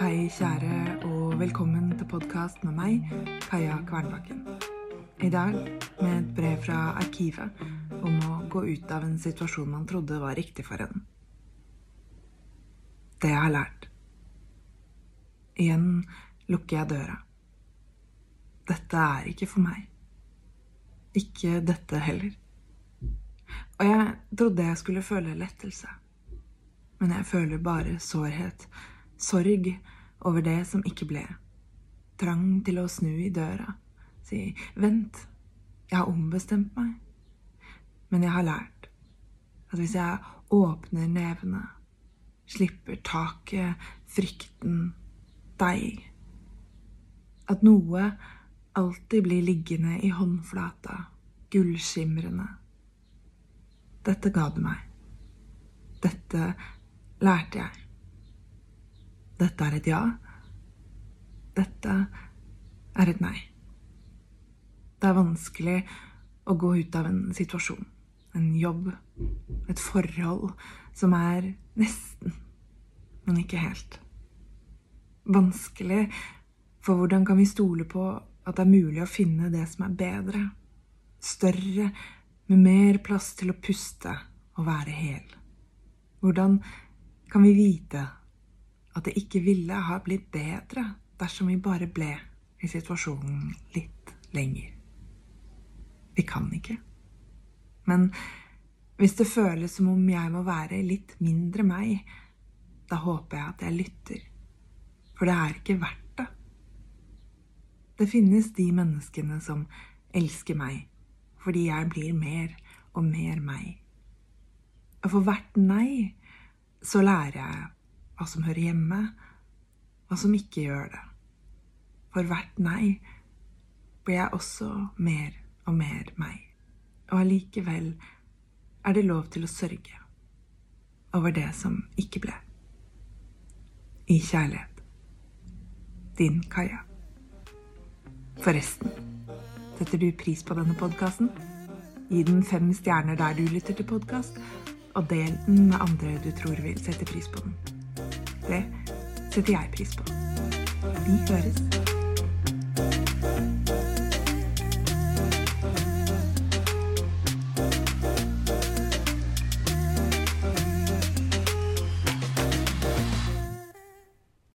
kjære, og velkommen til podkast med meg, Kaja Kvernbakken. I dag med et brev fra Arkivet om å gå ut av en situasjon man trodde var riktig for en. Det jeg har lært. Igjen lukker jeg døra. Dette er ikke for meg. Ikke dette heller. Og jeg trodde jeg skulle føle lettelse. Men jeg føler bare sårhet, sorg over det som ikke ble. Trang til å snu i døra, si 'vent, jeg har ombestemt meg'. Men jeg har lært at hvis jeg åpner nevene, slipper taket, frykten, deg At noe alltid blir liggende i håndflata, gullskimrende. Dette ga du meg. Dette lærte jeg. Dette er et ja. Dette er et nei. Det er vanskelig å gå ut av en situasjon, en jobb, et forhold som er nesten, men ikke helt. Vanskelig, for hvordan kan vi stole på at det er mulig å finne det som er bedre, større, med mer plass til å puste og være hel? Hvordan kan vi vite at det ikke ville ha blitt bedre dersom vi bare ble i situasjonen litt lenger. Vi kan ikke. Men hvis det føles som om jeg må være litt mindre meg, da håper jeg at jeg lytter. For det er ikke verdt det. Det finnes de menneskene som elsker meg fordi jeg blir mer og mer meg. Og for hvert nei så lærer jeg hva som hører hjemme, hva som ikke gjør det. For hvert nei blir jeg også mer og mer meg. Og allikevel er det lov til å sørge over det som ikke ble. I kjærlighet. Din Kaja. Forresten, setter du pris på denne podkasten? Gi den fem stjerner der du lytter til podkast, og del den med andre du tror vil sette pris på den. Det setter jeg pris på. Vi høres.